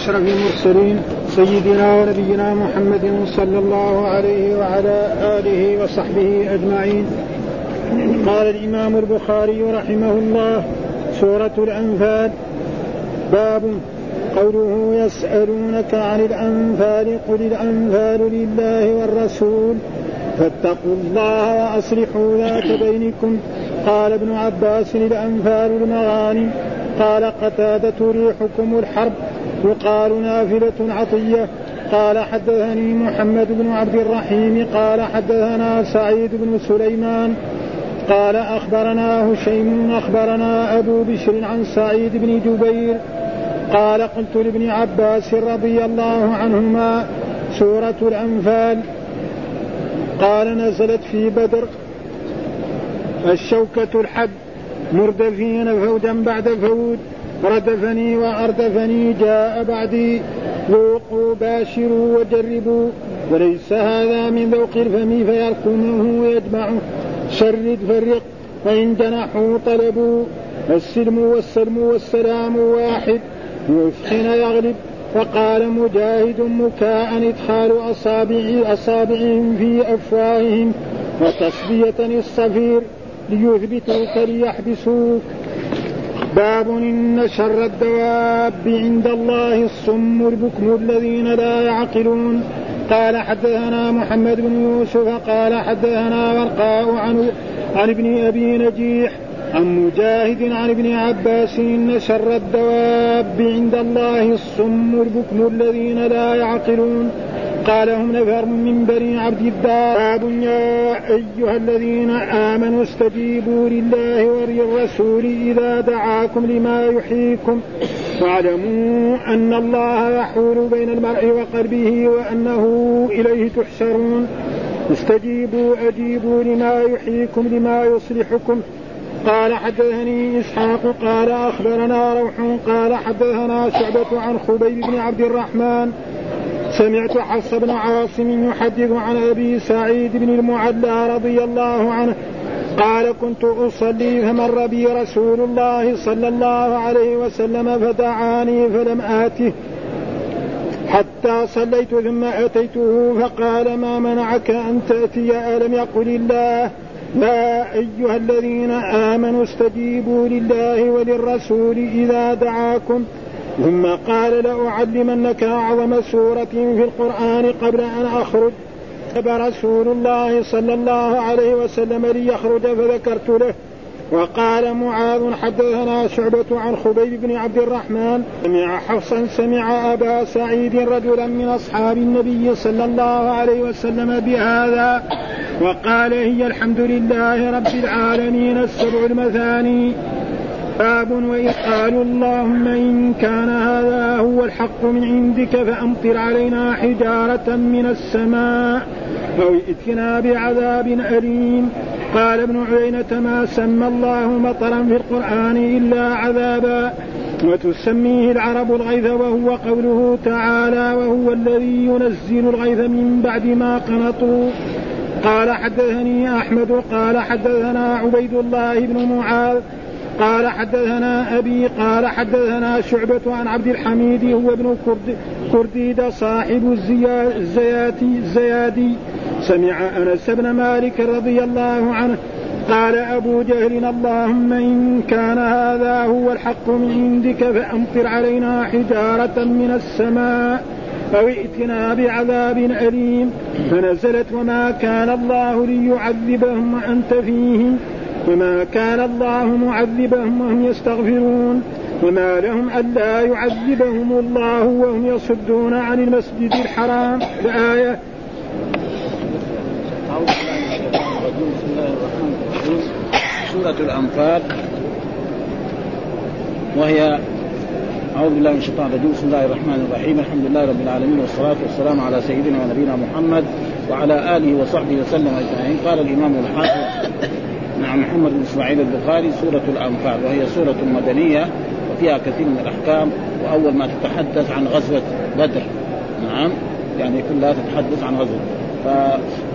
أشرف المرسلين سيدنا ونبينا محمد صلى الله عليه وعلى آله وصحبه أجمعين. قال الإمام البخاري رحمه الله سورة الأنفال. باب قوله يسألونك عن الأنفال قل الأنفال لله والرسول فاتقوا الله وأصلحوا ذات بينكم. قال ابن عباس الأنفال المغانم. قال قتادة ريحكم الحرب. يقال نافلة عطية قال حدثني محمد بن عبد الرحيم قال حدثنا سعيد بن سليمان قال أخبرنا هشيم أخبرنا أبو بشر عن سعيد بن جبير قال قلت لابن عباس رضي الله عنهما سورة الأنفال قال نزلت في بدر الشوكة الحد مردفين فوجا بعد فوج. ردفني وأردفني جاء بعدي. ذوقوا باشروا وجربوا. وليس هذا من ذوق الفم فيركمه ويجمعه شرد فرق فإن جنحوا طلبوا. السلم والسلم والسلام واحد. يفحن يغلب. فقال مجاهد مكاء إدخال أصابع أصابعهم في أفواههم. وتصبية الصفير ليثبتوك ليحبسوك. باب إن شر الدواب عند الله الصم البكم الذين لا يعقلون. قال حدثنا محمد بن يوسف قال حدثنا ورقاء عن عن ابن أبي نجيح عن مجاهد عن ابن عباس إن شر الدواب عند الله الصم البكم الذين لا يعقلون. قال هم نفر من بني عبد الدار. باب يا أيها الذين آمنوا استجيبوا لله وللرسول إذا دعاكم لما يحييكم. واعلموا أن الله يحول بين المرء وقلبه وأنه إليه تحشرون. استجيبوا أجيبوا لما يحييكم لما يصلحكم. قال حدثني إسحاق قال أخبرنا روح قال حدثنا شعبة عن خبيب بن عبد الرحمن. سمعت حفص بن عاصم يحدث عن أبي سعيد بن المعلى رضي الله عنه. قال كنت أصلي فمر بي رسول الله صلى الله عليه وسلم فدعاني فلم آته. حتى صليت ثم أتيته فقال ما منعك أن تأتي؟ ألم يقل الله؟ يا أيها الذين آمنوا استجيبوا لله وللرسول إذا دعاكم. ثم قال لأعلمنك أعظم سورة في القرآن قبل أن أخرج. رسول الله صلى الله عليه وسلم ليخرج فذكرت له. وقال معاذ حدثنا شعبة عن خبيب بن عبد الرحمن. سمع حفصا سمع أبا سعيد رجلا من أصحاب النبي صلى الله عليه وسلم بهذا. وقال هي الحمد لله رب العالمين السبع المثاني. باب قالوا اللهم إن كان هذا هو الحق من عندك فأمطر علينا حجارة من السماء أو ائتنا بعذاب أليم. قال ابن عيينة ما سمى الله مطرا في القرآن إلا عذابا. وتسميه العرب الغيث وهو قوله تعالى وهو الذي ينزل الغيث من بعد ما قنطوا. قال حدثني أحمد قال حدثنا عبيد الله بن معاذ قال حدثنا أبي قال حدثنا شعبة عن عبد الحميد هو ابن كرد كرديد صاحب الزياتي الزيادي. سمع أنس بن مالك رضي الله عنه قال أبو جهل اللهم إن كان هذا هو الحق من عندك فأمطر علينا حجارة من السماء أو ائتنا بعذاب أليم. فنزلت وما كان الله ليعذبهم وأنت فيهم وما كان الله معذبهم وهم يستغفرون. وما لهم ألا يعذبهم الله وهم يصدون عن المسجد الحرام. الآية سورة الأنفال. وهي أعوذ بالله من الشيطان الرجيم. بسم الله الرحمن الرحيم. الحمد لله رب العالمين والصلاة والسلام على سيدنا ونبينا محمد وعلى آله وصحبه وسلم أجمعين. قال الإمام الحافظ نعم محمد بن إسماعيل البخاري سورة الأنفال وهي سورة مدنية وفيها كثير من الأحكام وأول ما تتحدث عن غزوة بدر. نعم؟ يعني كلها تتحدث عن غزوة. ف...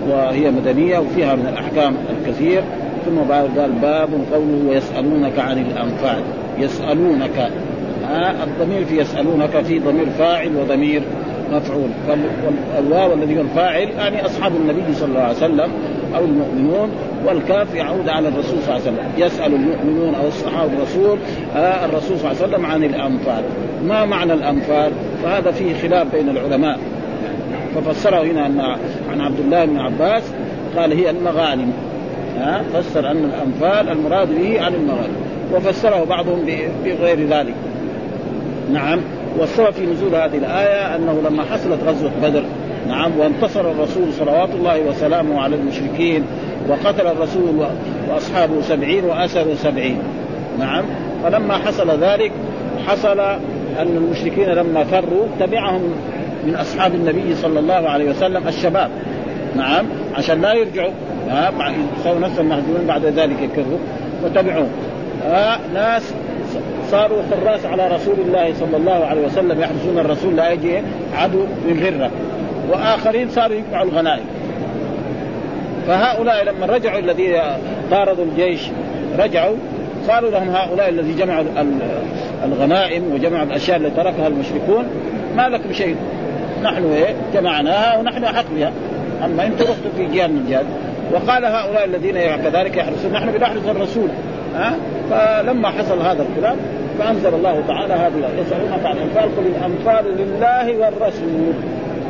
وهي مدنية وفيها من الأحكام الكثير. ثم بعد قال باب قوله ويسألونك عن الأنفال. يسألونك الضمير في يسألونك في ضمير فاعل وضمير مفعول. والواو الذي هو الفاعل يعني أصحاب النبي صلى الله عليه وسلم أو المؤمنون والكاف يعود على الرسول صلى الله عليه وسلم. يسأل المؤمنون أو الصحابة الرسول آه الرسول صلى الله عليه وسلم عن الأنفال. ما معنى الأنفال؟ فهذا فيه خلاف بين العلماء. ففسره هنا عن عبد الله بن عباس قال هي المغانم. ها فسر أن الأنفال المراد به عن المغانم. وفسره بعضهم بغير ذلك. نعم. والسبب في نزول هذه الآية أنه لما حصلت غزوة بدر نعم وانتصر الرسول صلوات الله وسلامه على المشركين وقتل الرسول وأصحابه سبعين وأسروا سبعين. نعم. فلما حصل ذلك حصل أن المشركين لما فروا تبعهم من أصحاب النبي صلى الله عليه وسلم الشباب. نعم. عشان لا يرجعوا. يسووا نفسهم مهزومين بعد ذلك يكرهوا وتبعوه. ناس صاروا حراس على رسول الله صلى الله عليه وسلم يحرسون الرسول لا يجي عدو من غره وآخرين صاروا يجمعوا الغنائم. فهؤلاء لما رجعوا الذين طاردوا الجيش رجعوا قالوا لهم هؤلاء الذي جمعوا الغنائم وجمعوا الأشياء التي تركها المشركون ما لكم شيء. نحن إيه؟ جمعناها ونحن أحق بها. أما أنتم رحتوا في جهة من الجهات وقال هؤلاء الذين كذلك يحرسون نحن بنحرس الرسول. ها؟ فلما حصل هذا الكلام فأنزل الله تعالى هذه يسالونك عن الانفال قل الأنفال لله والرسول.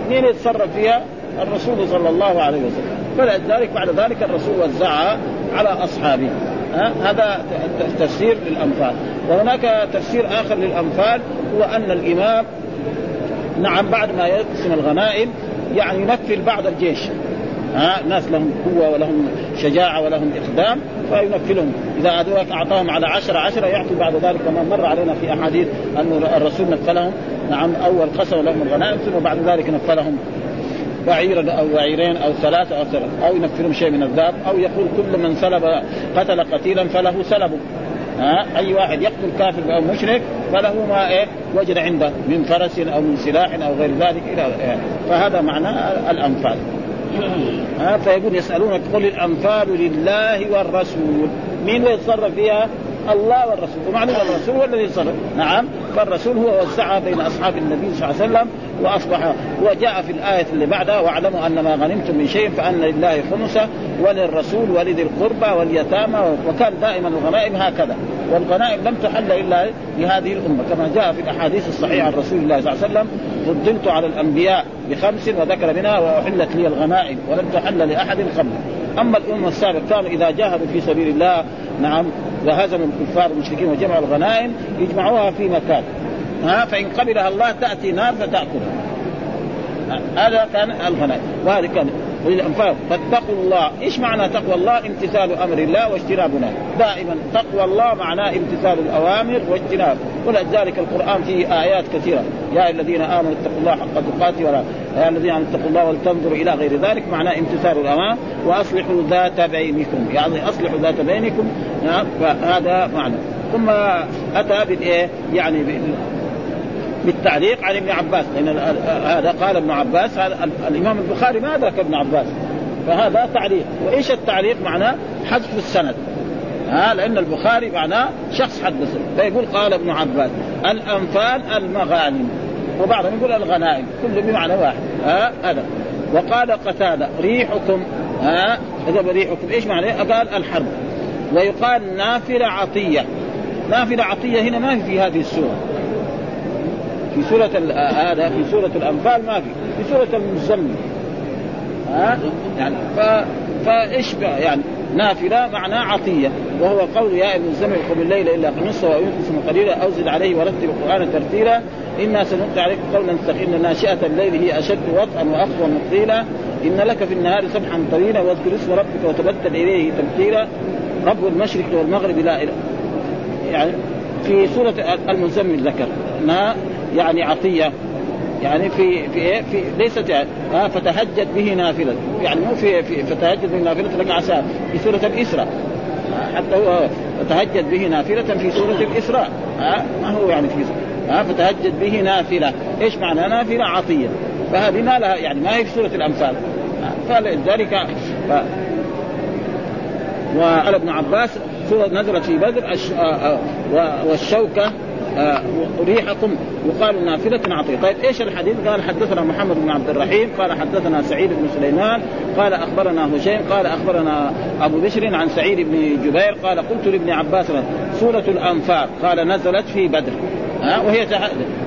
مين يتصرف فيها؟ الرسول صلى الله عليه وسلم. فلذلك بعد ذلك الرسول وزعها على أصحابه. ها؟ هذا تفسير للأنفال. وهناك تفسير آخر للأنفال هو أن الإمام نعم بعد ما يقسم الغنائم يعني ينفل بعض الجيش. ها ناس لهم قوة ولهم شجاعة ولهم إقدام فينفلهم إذا أدوك أعطاهم على عشرة عشرة يعطي بعد ذلك. كما مر علينا في أحاديث أن الرسول نفلهم نعم أول قسم لهم الغنائم ثم بعد ذلك نفلهم بعيرا أو بعيرين أو ثلاثة أو ثلاثة. أو ينفرهم شيء من الذهب أو يقول كل من سلب قتل قتيلا فله سلبه ها أي واحد يقتل كافر أو مشرك فله ما إيه وجد عنده من فرس أو من سلاح أو غير ذلك إلى إيه. فهذا معنى الانفال ها فيقول يسألونك قل الأنفال لله والرسول. مين يتصرف فيها؟ الله والرسول. ومعلوم الرسول هو الذي يتصرف. نعم فالرسول هو وزعها بين أصحاب النبي صلى الله عليه وسلم وأصبح وجاء في الآية اللي بعدها واعلموا أن ما غنمتم من شيء فأن لله خمسة وللرسول ولذي القربى واليتامى وكان دائما الغنائم هكذا. والغنائم لم تحل إلا لهذه الأمة كما جاء في الأحاديث الصحيحة عن رسول الله صلى الله عليه وسلم. فضلت على الأنبياء بخمس وذكر منها وأحلت لي الغنائم ولم تحل لأحد قبل أما الأمة السابقة كانوا إذا جاهدوا في سبيل الله نعم وهزموا الكفار والمشركين وجمعوا الغنائم يجمعوها في مكان. ها فإن قبلها الله تأتي نار فتأكلها. هذا كان الغنائم. وهذا كان وللانفال فاتقوا الله، إيش معنى تقوى الله؟ امتثال أمر الله واجتناب دائما تقوى الله معناه امتثال الأوامر واجتناب، ولذلك القرآن فيه آيات كثيرة، يا الذين آمنوا اتقوا الله حق تقاته ولا يا الذين آمنوا اتقوا الله ولتنظروا إلى غير ذلك معناه امتثال الاوامر وأصلحوا ذات بينكم، يعني أصلحوا ذات بينكم. فهذا معنى، ثم أتى بالإيه؟ يعني بالتعليق عن ابن عباس لأن هذا قال ابن عباس الإمام البخاري ما ذاك ابن عباس فهذا تعليق. وإيش التعليق؟ معناه حذف السند. ها لأن البخاري معناه شخص حدث فيقول قال ابن عباس الأنفال المغانم. وبعضهم يقول الغنائم كله بمعنى واحد. ها هذا. وقال قتادة ريحكم ها اذا ريحكم. إيش معنى؟ قال الحرب. ويقال نافلة عطية. نافلة عطية هنا ما في هذه السورة. في سورة هذا في سورة الأنفال ما في. في سورة المزمل. ها؟ يعني ف فإيش يعني نافلة معناه عطية. وهو قول يا ابن الزمن قم الليل إلا نصه أو ينقص قليلا أو زد عليه ورتب القرآن ترتيلا. إنا سنلقي عليك قولا ثقيلا ناشئة الليل هي أشد وطئا وأقوى مقيلا إن لك في النهار سبحا طويلا واذكر اسم ربك وتبتل إليه تبتيلا. رب المشرق والمغرب لا إله. يعني في سورة المزمل ذكر. يعني عطية يعني في في إيه؟ في ليست يعني آه فتهجد به نافلة. يعني مو في, في فتهجد به نافلة لك عسى في سورة الإسراء. حتى هو فتهجد به نافلة في سورة الإسراء. آه ما هو يعني في آه فتهجد به نافلة. إيش معنى نافلة؟ عطية. فهذه ما لها يعني ما هي في سورة الامثال فلذلك ف... وقال ابن عباس سورة نزلت في بدر آه، آه، والشوكة آه ريحكم يقال نافله عطيه طيب إيش الحديث؟ قال حدثنا محمد بن عبد الرحيم قال حدثنا سعيد بن سليمان قال أخبرنا هشيم قال أخبرنا أبو بشر عن سعيد بن جبير قال قلت لابن عباس سورة الأنفال قال نزلت في بدر. ها؟ وهي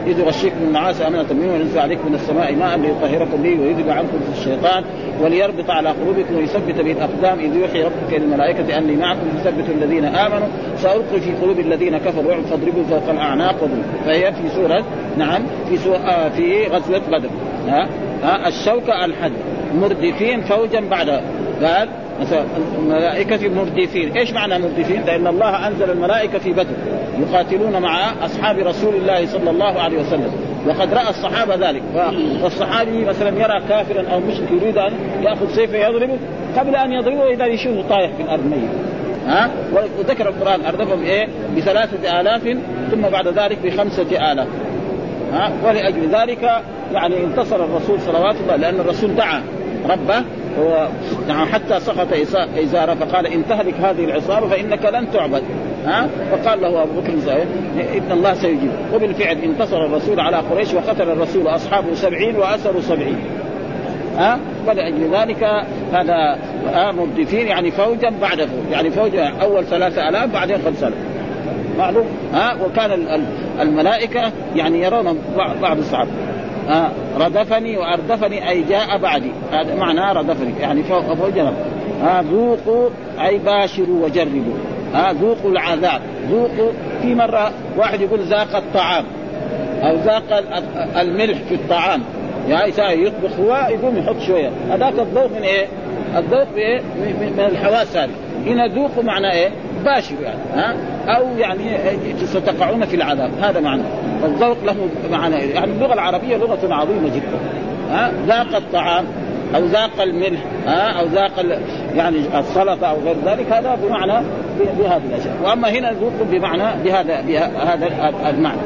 إذ يغشيكم النعاس أمنة منه وينزل عليكم من السماء ماء ليطهركم به ويذهب عنكم في الشيطان وليربط على قلوبكم ويثبت به الأقدام. إذ يوحي ربك للملائكة أني معكم تثبت الذين آمنوا. سألقي في قلوب الذين كفروا فاضربوا فوق الأعناق فهي في سورة نعم في سورة آه في غزوة بدر. ها؟ ها؟ الشوكة الحد. مردفين فوجا بعد. قال مثلا الملائكة مردفين، إيش معنى مردفين؟ لأن الله أنزل الملائكة في بدر. يقاتلون مع أصحاب رسول الله صلى الله عليه وسلم، وقد رأى الصحابة ذلك، فالصحابي مثلا يرى كافرا أو مشرك يريد أن يأخذ سيفه يضربه. قبل أن يضربه إذا يشوفه طايح في الأرض ميت. ها؟ وذكر القرآن أردفهم إيه؟ بثلاثة آلاف ثم بعد ذلك بخمسة آلاف. ها؟ ولأجل ذلك يعني انتصر الرسول صلوات الله لأن الرسول دعا ربه هو نعم حتى سقط ازاره فقال إن تهلك هذه العصابة فإنك لن تعبد ها؟ فقال له أبو بكر إن الله سيجيب. وبالفعل انتصر الرسول على قريش وقتل الرسول أصحابه سبعين وأسروا سبعين ها؟ ولأجل ذلك هذا مردفين يعني فوجا بعد فوج يعني فوج أول ثلاثة آلاف بعدين خمسة آلاف. معلوم ها وكان الملائكة يعني يرون بعض الصحابة. آه ردفني وأردفني أي جاء بعدي. هذا معنى ردفني يعني فوق جنب. آه ذوقوا أي باشروا وجربوا. آه ذوقوا العذاب. ذوقوا في مرة واحد يقول ذاق الطعام أو ذاق الملح في الطعام. يعني يطبخ هو يقوم يحط شوية. هذاك الذوق من إيه؟ الذوق بايه؟ من الحواس هذه. هنا ذوقوا معنى إيه؟ باشر يعني ها؟ أو يعني ستقعون في العذاب هذا معنى. الذوق له معنى يعني اللغة العربية لغة عظيمة جدا ها؟ ذاق الطعام أو ذاق الملح ها؟ أو ذاق يعني السلطة أو غير ذلك هذا بمعنى بهذه الأشياء. وأما هنا ذوق بمعنى بهذا بهذا المعنى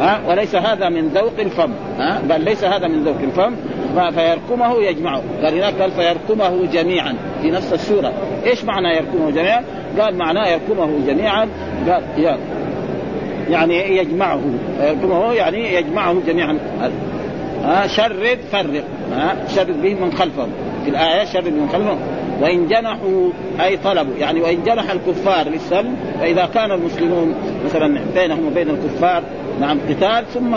ها؟ وليس هذا من ذوق الفم ها؟ بل ليس هذا من ذوق الفم فيركمه يجمعه قال هناك قال فيركمه جميعا. في نفس السورة. إيش معنى يركمه جميعا؟ قال معناه يركمه جميعا. قال يعني يجمعه. يركمه يعني يجمعه جميعا. شرد فرق. شرد به من خلفهم في الآية شرد من خلفهم وإن جنحوا أي طلبوا. يعني وإن جنح الكفار للسلم فإذا كان المسلمون مثلا بينهم وبين الكفار نعم قتال ثم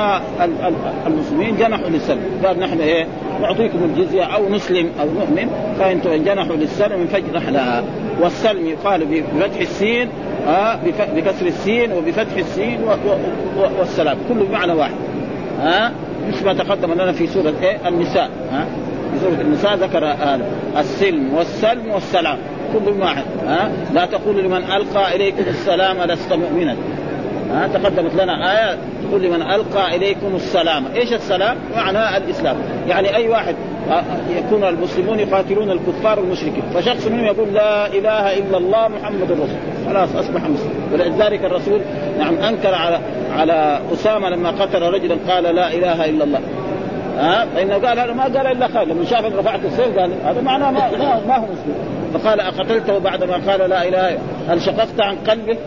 المسلمين جنحوا للسلم. قال نحن إيه نعطيكم الجزية أو نسلم أو نؤمن فانتم جنحوا للسلم فاجنح لها والسلم يقال بفتح السين آه بكسر السين وبفتح السين والسلام. كله بمعنى واحد. ها آه مثل ما تقدم لنا في سورة إيه النساء. ها آه في سورة النساء ذكر هذا السلم والسلم والسلام. كل واحد. ها لا تقول لمن ألقى إليكم السلام لست مؤمنا. ها تقدمت لنا آية تقول لمن ألقى إليكم السلام. إيش السلام؟ معنى الإسلام. يعني أي واحد يكون المسلمون يقاتلون الكفار والمشركين. فشخص منهم يقول لا إله إلا الله محمد رسول خلاص أصبح مسلم. ولذلك الرسول نعم أنكر على على أسامة لما قتل رجلا قال لا إله إلا الله. ها؟ فإنه قال هذا ما قال إلا خير لما شاف رفعت السيف قال هذا معناه ما, ما هو مسلم. فقال أقتلته بعدما قال لا إله هل شققت عن قلبه؟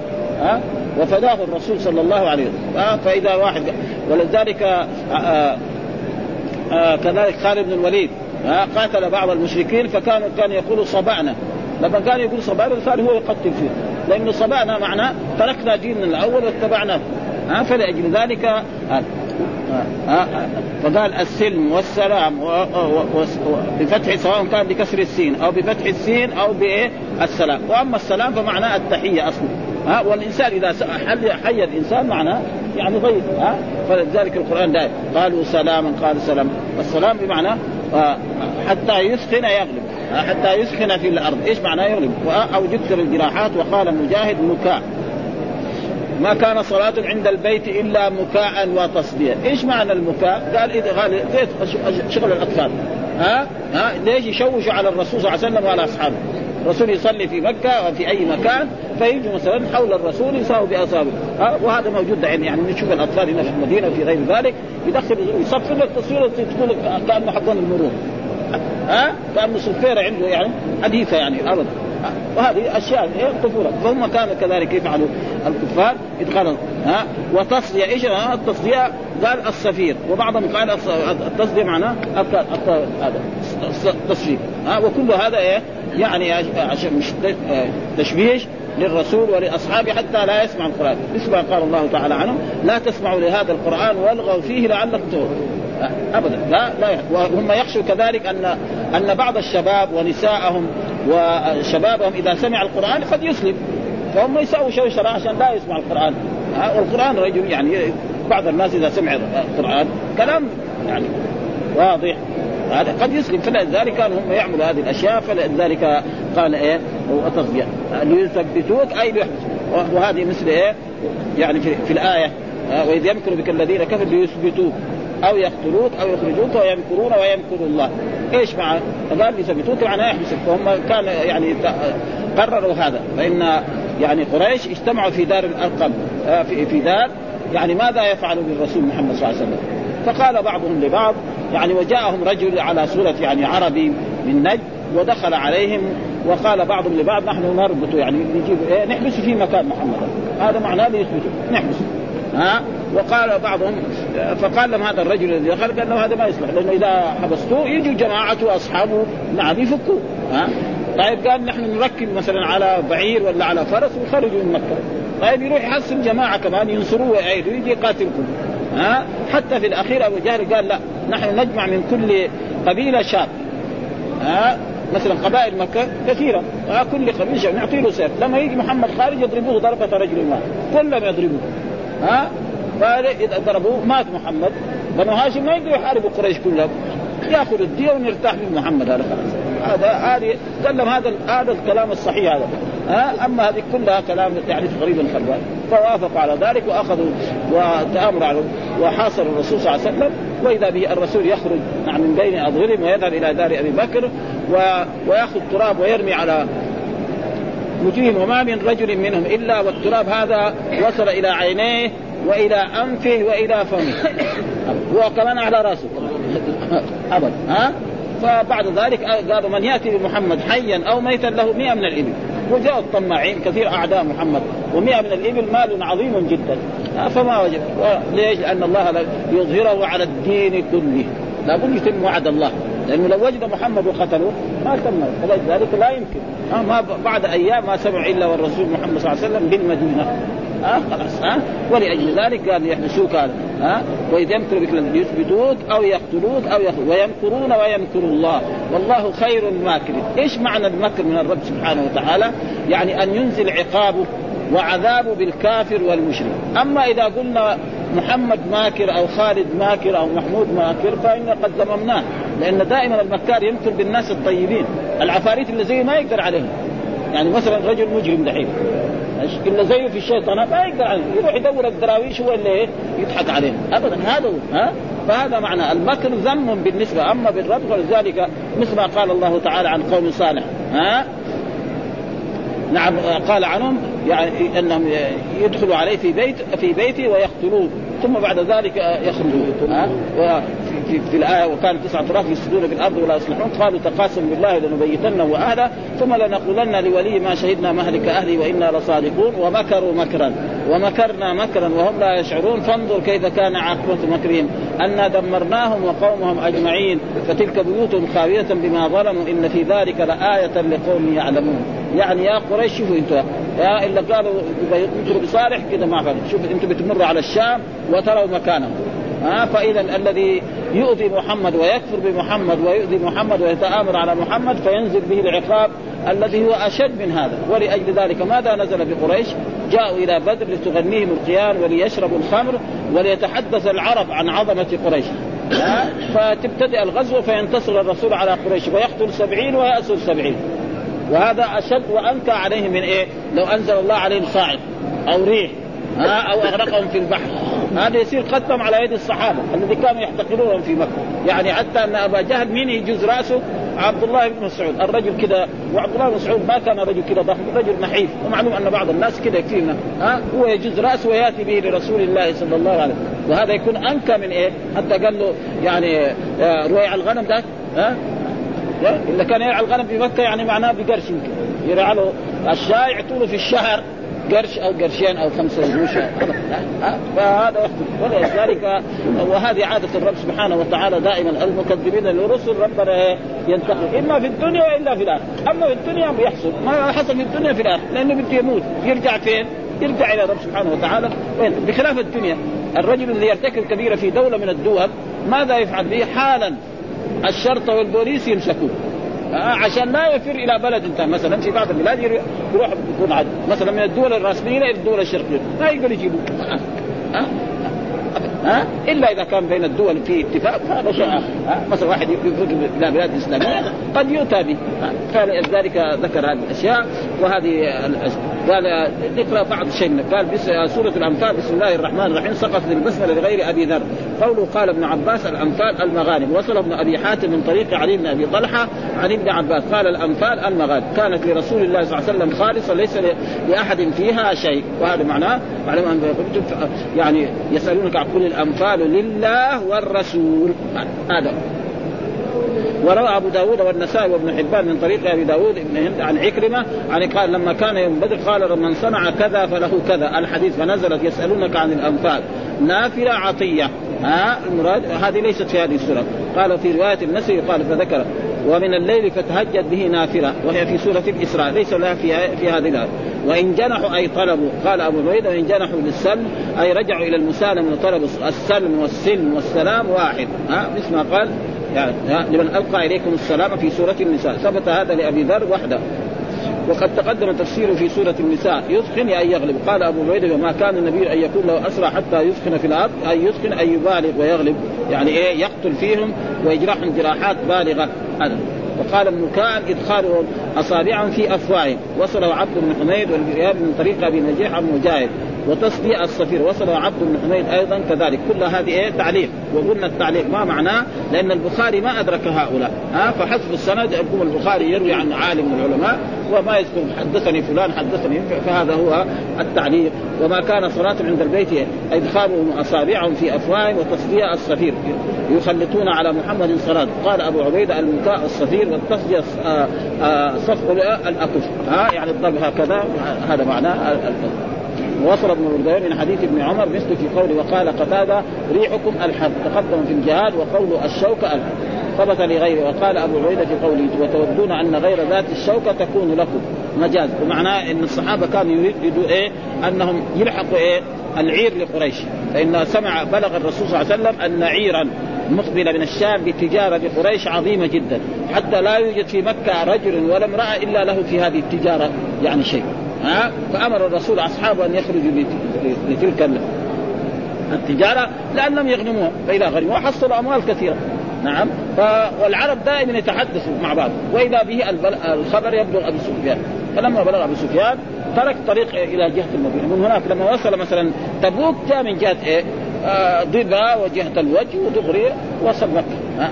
ها؟ وفداه الرسول صلى الله عليه وسلم. آه فإذا واحد ولذلك آه آه كذلك خالد بن الوليد قاتل بعض المشركين فكان كان يقول صبعنا لما كان يقول صبعنا صار هو يقتل فيه. لأنه صبعنا معناه تركنا ديننا الأول واتبعناه. آه فلأجل ذلك آه آه آه فقال السلم والسلام بفتح سواء كان بكسر السين أو بفتح السين أو بإيه؟ السلام. وأما السلام فمعناه التحية أصلا. ها والإنسان إذا حي, حي الإنسان معناه؟ يعني ضيق ها؟ فلذلك القرآن دائما قالوا سلاما قال سلام والسلام بمعنى آه حتى يسخن يغلب حتى يسخن في الأرض. إيش معناه يغلب؟ أو يكثر الجراحات وقال مجاهد مكاء. ما كان صلاة عند البيت إلا مكاء وتصديا إيش معنى المكاء؟ قال إذا قال شغل الأطفال. ها؟ ها؟ ليش يشوشوا على الرسول صلى الله عليه وسلم وعلى أصحابه؟ الرسول يصلي في مكة أو في أي مكان فيجوا مثلا حول الرسول يساووا بأصابع وهذا موجود يعني يعني نشوف الأطفال هنا في المدينة وفي غير ذلك يدخل يصفر لك تصوير تقول كأنه حقون المرور. ها كأنه صفيرة عنده يعني حديثة يعني أبدا. وهذه أشياء إيه الطفوله فهم كانوا كذلك يفعلوا الكفار ادخال ها وتصفيه إيش التصفيه قال السفير وبعضهم قال التصفيه معناه هذا التصفيه ها وكل هذا إيه؟ يعني عشان مش تشويش للرسول ولأصحابه حتى لا يسمع القرآن. ما قال الله تعالى عنهم لا تسمعوا لهذا القرآن والغوا فيه لعلكم ابدا. لا لا وهم يخشوا كذلك أن أن بعض الشباب ونساءهم وشبابهم إذا سمع القرآن قد يسلم. فهم يسووا شوشره عشان لا يسمع القرآن. والقرآن رجل يعني بعض الناس إذا سمع القرآن كلام يعني واضح. هذا قد يسلم. فلذلك كانوا هم يعملوا هذه الأشياء. فلذلك قال إيه وتصبيا ليثبتوك أي ليحبسوك وهذه مثل إيه يعني في, في الآية. وإذ يمكر بك الذين كفروا ليثبتوك. أو يقتلوك أو يخرجوك ويمكرون ويمكر الله. إيش معنى؟ فقال يثبتوك معناه يحبسك فهم كان يعني قرروا هذا. فإن يعني قريش اجتمعوا في دار الأرقم في, في دار يعني ماذا يفعل بالرسول محمد صلى الله عليه وسلم؟ فقال بعضهم لبعض يعني وجاءهم رجل على صورة يعني عربي من نجد ودخل عليهم وقال بعضهم لبعض نحن نربط يعني نجيب إيه نحبسه في مكان محمد. هذا معناه ليثبته نحبسه ها؟ وقال بعضهم فقال لهم هذا الرجل الذي دخل قال له هذا ما يصلح لأنه إذا حبستوه يجوا جماعته واصحابه نعم يفكوه ها؟ طيب قال نحن نركب مثلا على بعير ولا على فرس ويخرجوا من مكة. طيب يروح يحصل جماعة كمان ينصروه ويعيدوا يجي يقاتلكم ها؟ حتى في الأخير أبو جهل قال لا نحن نجمع من كل قبيلة شاب ها؟ مثلا قبائل مكة كثيرة كل قبيلة نعطي له سيف لما يجي محمد خارج يضربوه ضربة رجل واحد كلهم يضربوه. ها؟ فاذا ضربوه مات محمد. بنو هاشم ما يقدروا يحاربوا قريش كلهم. يأخذ الدية ونرتاح من محمد هذا خلاص هذا هذه تكلم هذا هذا الكلام الصحيح هذا. ها؟ أما هذه كلها كلام يعني تقريبا خربان. فوافقوا على ذلك وأخذوا وتآمروا على وحاصروا الرسول صلى الله عليه وسلم. وإذا به الرسول يخرج من بين أظهرهم ويذهب إلى دار أبي بكر و... ويأخذ تراب ويرمي على وجوههم وما من رجل منهم إلا والتراب هذا وصل إلى عينيه وإلى أنفه وإلى فمه. وكمان على رأسه. ابدا ها؟ فبعد ذلك قالوا من يأتي بمحمد حيا أو ميتا له مئة من الإبل. وجاء الطماعين كثير أعداء محمد ومئة من الإبل مال عظيم جدا. فما وجب ليش؟ لأن الله يظهره على الدين كله. لابد يتم وعد الله. لأنه لو وجد محمد وقتلوه ما تم فلذلك لا يمكن. ما بعد أيام ما سمع إلا والرسول محمد صلى الله عليه وسلم بالمدينة. ها خلاص ها. ولأجل ذلك قال يحبسوك هذا ها وإذ يمكر بك يثبتوك أو يقتلوك أو يخلوك ويمكرون ويمكر الله. والله خير الماكرين إيش معنى المكر من الرب سبحانه وتعالى؟ يعني أن ينزل عقابه وعذابه بالكافر والمشرك. أما إذا قلنا محمد ماكر أو خالد ماكر أو محمود ماكر فإن قد ذممناه لأن دائما المكار يمكر بالناس الطيبين. العفاريت اللي زي ما يقدر عليهم. يعني مثلا رجل مجرم دحين. إلا زيه في الشيطان ما يقدر عليه يروح يدور الدراويش هو اللي إيه؟ يضحك عليه ابدا. هذا هو. ها؟ فهذا معنى. المكر ذم بالنسبة. أما بالرد فلذلك مثل ما قال الله تعالى عن قوم صالح. ها؟ نعم قال عنهم يعني انهم يدخلوا عليه في بيت في بيته ويقتلوه ثم بعد ذلك يخرجون ها؟ في, في الآية وكان تسعه اطراف يفسدون في الأرض ولا يصلحون قالوا تقاسم بالله لنبيتنه وأهله ثم لنقولن لولي ما شهدنا مهلك أهلي وإنا لصادقون ومكروا مكرا ومكرنا مكرا وهم لا يشعرون. فانظر كيف كان عاقبة مكرهم أنا دمرناهم وقومهم أجمعين فتلك بيوتهم خاوية بما ظلموا إن في ذلك لآية لقوم يعلمون. يعني يا قريش شوفوا أنتم يا الا قالوا يذكروا بصالح كذا ما فعل شوف أنتم بتمروا على الشام وتروا مكانهم. ها فإذا الذي يؤذي محمد ويكفر بمحمد ويؤذي محمد ويتآمر على محمد فينزل به العقاب الذي هو أشد من هذا. ولأجل ذلك ماذا نزل بقريش؟ جاءوا إلى بدر لتغنيهم القيان وليشربوا الخمر وليتحدث العرب عن عظمة قريش. فتبتدئ الغزو فينتصر الرسول على قريش ويقتل سبعين ويأسر سبعين. وهذا أشد وأنكى عليهم من إيه؟ لو أنزل الله عليهم صاعق أو ريح ها؟ أو أغرقهم في البحر. هذا يصير قتلهم على يد الصحابة الذي كانوا يحتقرونهم في مكة. يعني حتى أن أبا جهل مين يجوز رأسه؟ عبد الله بن مسعود. الرجل كذا وعبد الله بن مسعود ما كان رجل كذا ضخم رجل نحيف. ومعلوم أن بعض الناس كذا يكفينا ها؟ هو يجوز رأسه ويأتي به لرسول الله صلى الله عليه وسلم. وهذا يكون أنكى من إيه؟ حتى قال له يعني آه، رويع الغنم ده ها؟ إلا كان يرعى الغنم في مكة يعني معناه بقرش يمكن. يرعى له الشاي يعطوا في الشهر قرش أو قرشين أو خمسة قروش فهذا ولذلك وهذه عادة الرب سبحانه وتعالى دائما المكذبين للرسل ربنا ينتقم إما في الدنيا وإلا في الآخرة، أما في الدنيا بيحصل ما حصل في الدنيا في الآخرة لأنه بده يموت. يرجع فين؟ يرجع إلى الرب سبحانه وتعالى. بخلاف الدنيا. الرجل الذي يرتكب كبيرة في دولة من الدول ماذا يفعل به؟ حالا. الشرطة والبوليس يمسكوه آه، عشان لا يفر إلى بلد انت مثلا في بعض البلاد يروح يكون عدل مثلا من الدول الرسمية إلى الدول الشرقية. ما يقدر يجيبوه ها آه. آه. ها إلا إذا كان بين الدول في اتفاق فهذا شيء آخر. مثلا واحد يفرق إلى بلاد إسلامية قد يؤتى به. فلذلك ذكر هذه الأشياء وهذه قال نقرا بعض منه قال سورة الأنفال بسم الله الرحمن الرحيم سقط البسمله لغير أبي ذر. قوله قال ابن عباس الأنفال المغانم. وصل ابن أبي حاتم من طريق علي بن أبي طلحة عن ابن عباس. قال الأنفال المغانم. كانت لرسول الله صلى الله عليه وسلم خالصة ليس لأحد فيها شيء. وهذا معناه معلوم أن يعني يسألونك عن كل الأنفال لله والرسول. هذا. وروى أبو داود والنسائي وابن حبان من طريق أبي داود بن هند عن عكرمة عن قال لما كان يوم بدر قال من صنع كذا فله كذا. الحديث فنزلت يسألونك عن الأنفال. نافلة عطية. ها المراد هذه ليست في هذه السورة. قال في رواية النسي قال فذكر. ومن الليل فتهجد به نافلة. وهي في سورة الإسراء. ليس لها في في هذه الآية. وإن جنحوا أي طلبوا. قال أبو عبيدة وإن جنحوا للسلم أي رجعوا إلى المسالمه وطلبوا السلم والسلم والسلام واحد. ها مثل ما قال يعني لمن ألقى إليكم السلام في سورة النساء. ثبت هذا لأبي ذر وحده. وقد تقدم تفسيره في سورة النساء. يثخن اي يغلب. قال أبو عبيدة وما كان النبي أن يكون له اسرى حتى يثخن في الأرض أي يثخن اي يبالغ ويغلب. يعني إيه؟ يقتل فيهم ويجرحهم جراحات بالغة. هذا. وقال ابن كان إدخال أصابعهم في أفواههم. وصله عبد بن حميد والرياض من طريق أبي نجيح عن مجاهد. وتصديع الصفير وصله عبد بن حميد أيضا كذلك. كل هذه إيه؟ تعليق وقلنا التعليق ما معناه لأن البخاري ما أدرك هؤلاء. ها؟ فحسب السند يقوم البخاري يروي عن عالم من العلماء وما يذكر حدثني فلان حدثني فهذا هو التعليق وما كان صلاة عند البيت إدخالهم أصابعهم في أفواههم وتصديع الصفير. يخلطون على محمد صلاة. قال أبو عبيدة المكاء الصفير والتصديع آه، آه، صفق الأكف. ها؟ يعني الضرب هكذا. هذا معناه وصل ابن بردين من حديث ابن عمر مثل في قوله وقال قتادة ريحكم ألحد. تقدم في الجهاد وقول الشوكة ألحد. ثبت لغيره وقال أبو عبيدة في قوله وتودون أن غير ذات الشوكة تكون لكم مجاز. ومعناه إن الصحابة كانوا يريدوا إيه؟ أنهم يلحقوا إيه؟ العير لقريش. فإن سمع بلغ الرسول صلى الله عليه وسلم أن عيرا مقبلة من الشام بتجارة لقريش عظيمة جدا. حتى لا يوجد في مكة رجل ولا امرأة إلا له في هذه التجارة يعني شيء. ها؟ فأمر الرسول أصحابه أن يخرجوا لتلك التجارة لانهم يغنموها فإذا غنموها حصلوا أموال كثيرة. نعم. ف... والعرب دائما يتحدثوا مع بعض. وإذا به البل... الخبر يبلغ أبي سفيان. فلما بلغ ابو سفيان ترك طريق إلى جهة المدينة. من هناك لما وصل مثلا تبوك جاء من جهة إيه؟ آه ضبا وجهة الوجه ودغري وصل مكة.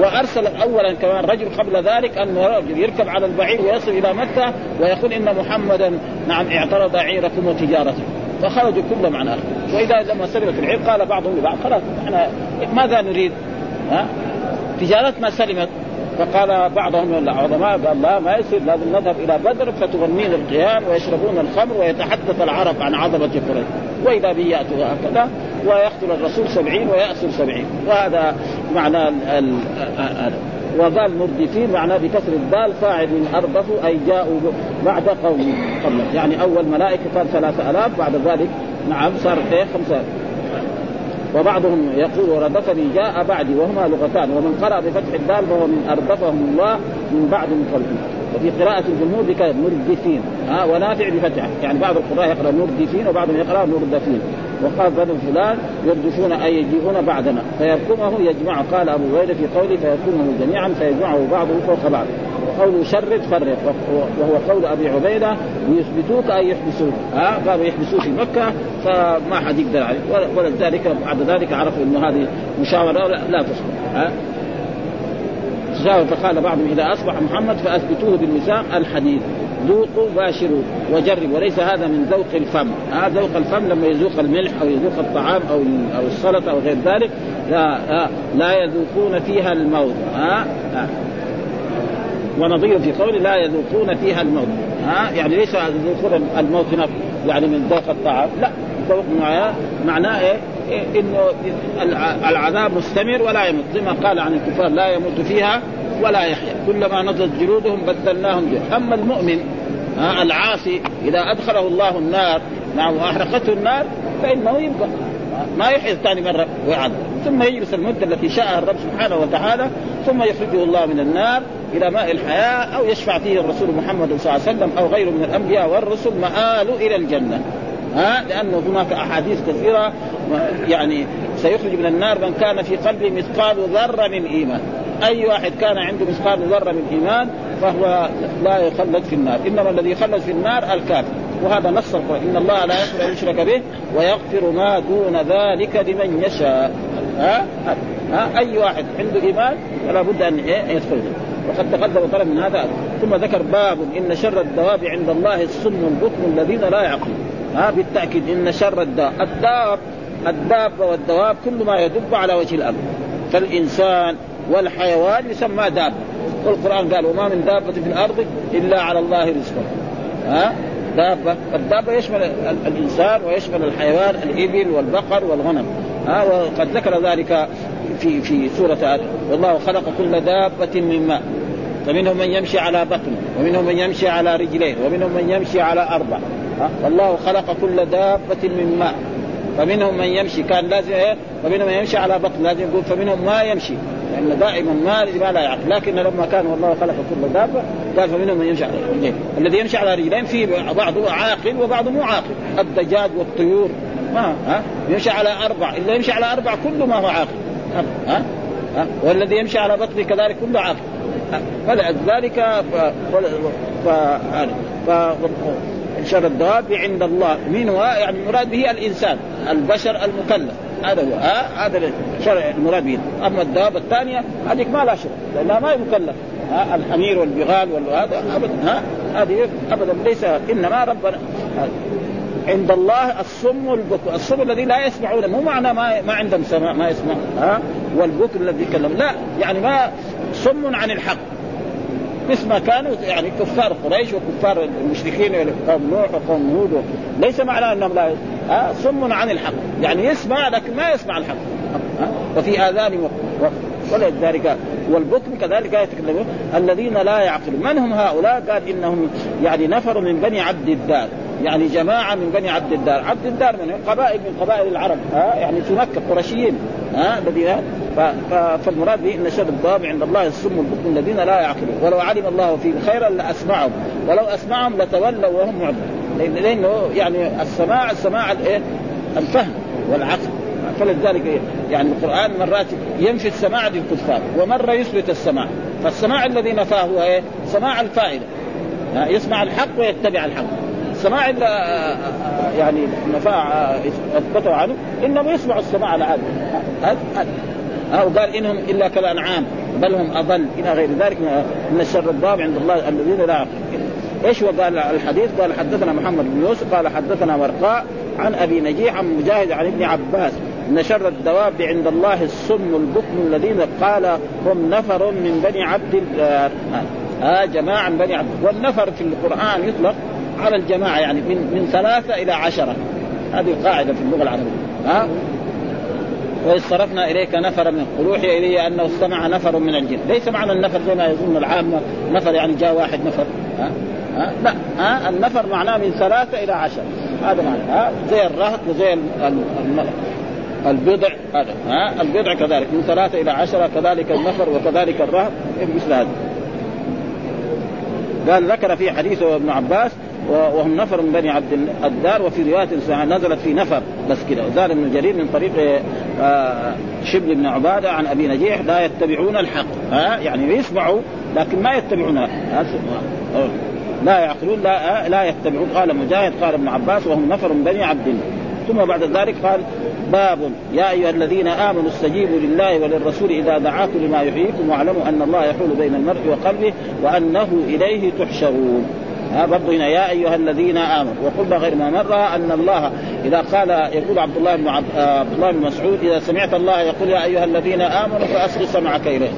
وارسل اولا كمان رجل قبل ذلك أن رجل يركب على البعير ويصل إلى مكة ويقول إن محمدا نعم اعترض عيركم وتجارته فخرجوا كلهم عن اخر وإذا لما سلمت العير قال بعضهم لبعض خلاص إحنا ماذا نريد؟ ها؟ تجارتنا سلمت. فقال بعضهم من العظماء قال لا ما يصير لازم نذهب إلى بدر فتغنين القيام ويشربون الخمر ويتحدث ويتحدث عن عظمة قريش. وإذا به ياتوا هكذا ويقتل الرسول سبعين ويأسر سبعين. وهذا معنى هذا وقال مردفين معناه بكسر الدال فاعل من أي جاءوا بعد قوم يعني أول ملائكة كان ثلاثة آلاف بعد ذلك نعم صار إيه خمسة وبعضهم يقول وردفني جاء بعدي وهما لغتان ومن قرأ بفتح الدال فهو من أردفهم الله من بعد من قلبه وفي قراءة الجمهور بكذا مردفين. ها ونافع بفتحه. يعني بعض القراء يقرأ مردفين وبعضهم يقرأ مردفين. وقال بنو فلان يردفون أي يجيئون بعدنا. فيركمه يجمع قال أبو هريرة في قوله فيركمه جميعا فيجمعه بعضه فوق بعض وقوله شرد فرق. وهو قول أبي عبيدة يثبتوك أي يحبسوك. ها؟ قالوا يحبسوه في مكة فما حد يقدر عليه ولذلك بعد ذلك عرفوا أنه هذه مشاورة لا تصلح. ها؟ فقال بعضهم إذا أصبح محمد فأثبتوه بالميثاق الحديث. ذوقوا باشروا وجربوا. وليس هذا من ذوق الفم. هذا ذوق الفم لما يذوق الملح أو يذوق الطعام أو أو السلطة أو غير ذلك لا لا يذوقون فيها الموت. ها, ها. ونظير في قول لا يذوقون فيها الموت. ها؟ يعني ليس يذوقون الموت يعني من ذوق الطعام. لا ذوق معناه إيه؟ إنه العذاب مستمر ولا يموت. زي ما قال عن الكفار لا يموت فيها ولا يحيا. كلما نضجت جلودهم بدلناهم جلود. أما المؤمن العاصي إذا أدخله الله النار نعم وأحرقته النار فإنه يبقى ما يحيى ثاني مرة ويعذب. ثم يجلس المدة التي شاءها الرب سبحانه وتعالى ثم يخرجه الله من النار. إلى ماء الحياة أو يشفع فيه الرسول محمد صلى الله عليه وسلم أو غيره من الأنبياء والرسل مآل إلى الجنة. ها؟ لأنه هناك أحاديث كثيرة يعني سيخرج من النار من كان في قلبه مثقال ذرة من إيمان. أي واحد كان عنده مثقال ذرة من إيمان فهو لا يخلد في النار. إنما الذي يخلد في النار الكافر. وهذا نص القرآن. إن الله لا يغفر أن يشرك به ويغفر ما دون ذلك لمن يشاء. ها, ها؟ أي واحد عنده إيمان فلا بد أن يدخل وقد تقدم طلب من هذا ثم ذكر باب إن شر الدواب عند الله الصم البكم الذين لا يعقلون. ها بالتأكيد إن شر الدواب الداب الدابه والدواب كل ما يدب على وجه الأرض. فالإنسان والحيوان يسمى دابه والقرآن قال وما من دابة في الأرض إلا على الله رزقها. ها دابة. الدابة يشمل الإنسان ويشمل الحيوان الإبل والبقر والغنم. ها وقد ذكر ذلك في في سورة آل والله خلق كل دابة من ماء. فمنهم من يمشي على بطنه ومنهم من يمشي على رجلين ومنهم من يمشي على أربع والله خلق كل دابة من ماء. فمنهم من يمشي كان لازم إيه؟ فمنهم من يمشي على بطن لازم يقول فمنهم ما يمشي لأن دائما ما ما لا يعقل. لكن لما كان والله خلق كل دابة قال فمنهم من يمشي على رجلين الذي يمشي على رجلين في بعضه عاقل وبعضه مو عاقل. الدجاج والطيور. ما ها؟ يمشي على أربع اللي يمشي على أربع كله ما هو عاقل. ها؟ ها؟ والذي يمشي على بطنه كذلك كله عاقل. فلذلك ف... ف... ف... ف... شر الدواب عند الله. مين هو يعني المراد به الإنسان البشر المكلف. هذا هو ها؟ هذا الشرع المراد به. أما الدابه الثانية هذيك ما لها شرع لأنها ما هي مكلفه ها؟ الحمير والبغال وهذا ابدا ها؟ هذه ابدا ليس إنما ربنا عند الله الصم والبكم الصم الذي لا يسمعون. مو معنى ما ما عندهم سماع ما يسمع ها؟ والبكم الذي يتكلم لا. يعني ما صم عن الحق. مثل ما كانوا يعني كفار قريش وكفار المشركين قوم نوح وقوم هود ليس معناه أنهم لا صم عن الحق. يعني يسمع لكن ما يسمع الحق. وفي آذان ولذلك والبكم كذلك يتكلمون الذين لا يعقلون. من هم هؤلاء؟ قال إنهم يعني نفر من بني عبد الدار. يعني جماعة من بني عبد الدار، عبد الدار من قبائل من قبائل العرب ها؟ يعني في مكة قرشيين ها؟ الذين فالمراد به إن شر الدواب عند الله السم البكم الذين لا يعقلون. ولو علم الله فيهم خيرا لأسمعهم. ولو أسمعهم لتولوا وهم معرضون. لأنه يعني السماع السماع الايه الفهم والعقل. فلذلك يعني القرآن مرات ينفي السماع للكفار ومرة يثبت السماع. فالسماع الذي نفاه هو إيه؟ سماع الفائدة. يسمع الحق ويتبع الحق. السماع إلا يعني نفاع اثبته عنه انهم يسمعوا السماع على هذا أو قال إنهم إلا كالأنعام بل هم أضل إلى غير ذلك من الشر الضاب عند الله الذين لا إيش هو؟ قال الحديث؟ قال حدثنا محمد بن يوسف قال حدثنا ورقاء عن أبي نجيح عن مجاهد عن ابن عباس. إن شر الدواب عند الله السم البكم الذين قال هم نفر من بني عبد الله. آه جماعة من بني عبد والنفر في القرآن يطلق على الجماعة يعني من من ثلاثة إلى عشرة. هذه القاعده في اللغة العربية. ها؟ وإذ صرفنا إليك نفرا من أوحي إلي أنه استمع نفر من الجن. ليس معنى النفر زي ما يظن العامة نفر يعني جاء واحد نفر. ها؟ ها؟ لا. ها؟ النفر معناه من ثلاثة إلى عشر هذا معنى. ها؟ زي الرهط وزي البضع هذا. ها؟ البضع كذلك. من ثلاثة إلى عشرة. كذلك النفر وكذلك الرهط. مثل هذا. قال ذكر في حديث ابن عباس وهم نفر من بني عبد الدار وفي رواية نزلت في نفر بس كده. زاد ابن جرير من طريق آه، شبل بن عبادة عن أبي نجيح لا يتبعون الحق. ها؟ يعني يسمعوا لكن ما يتبعون لا يعقلون لا لا يتبعون. قال مجاهد قال ابن عباس وهم نفر من بني عبد ثم بعد ذلك قال باب. يا أيها الذين آمنوا استجيبوا لله وللرسول إذا دعاكم لما يحييكم واعلموا أن الله يحول بين المرء وقلبه وأنه إليه تحشرون. ها برضه هنا يا أيها الذين آمنوا وقلنا غير ما مر أن الله إذا قال يقول عبد الله بن عبد الله بن مسعود إذا سمعت الله يقول يا أيها الذين آمنوا فاصغ سمعك إليه.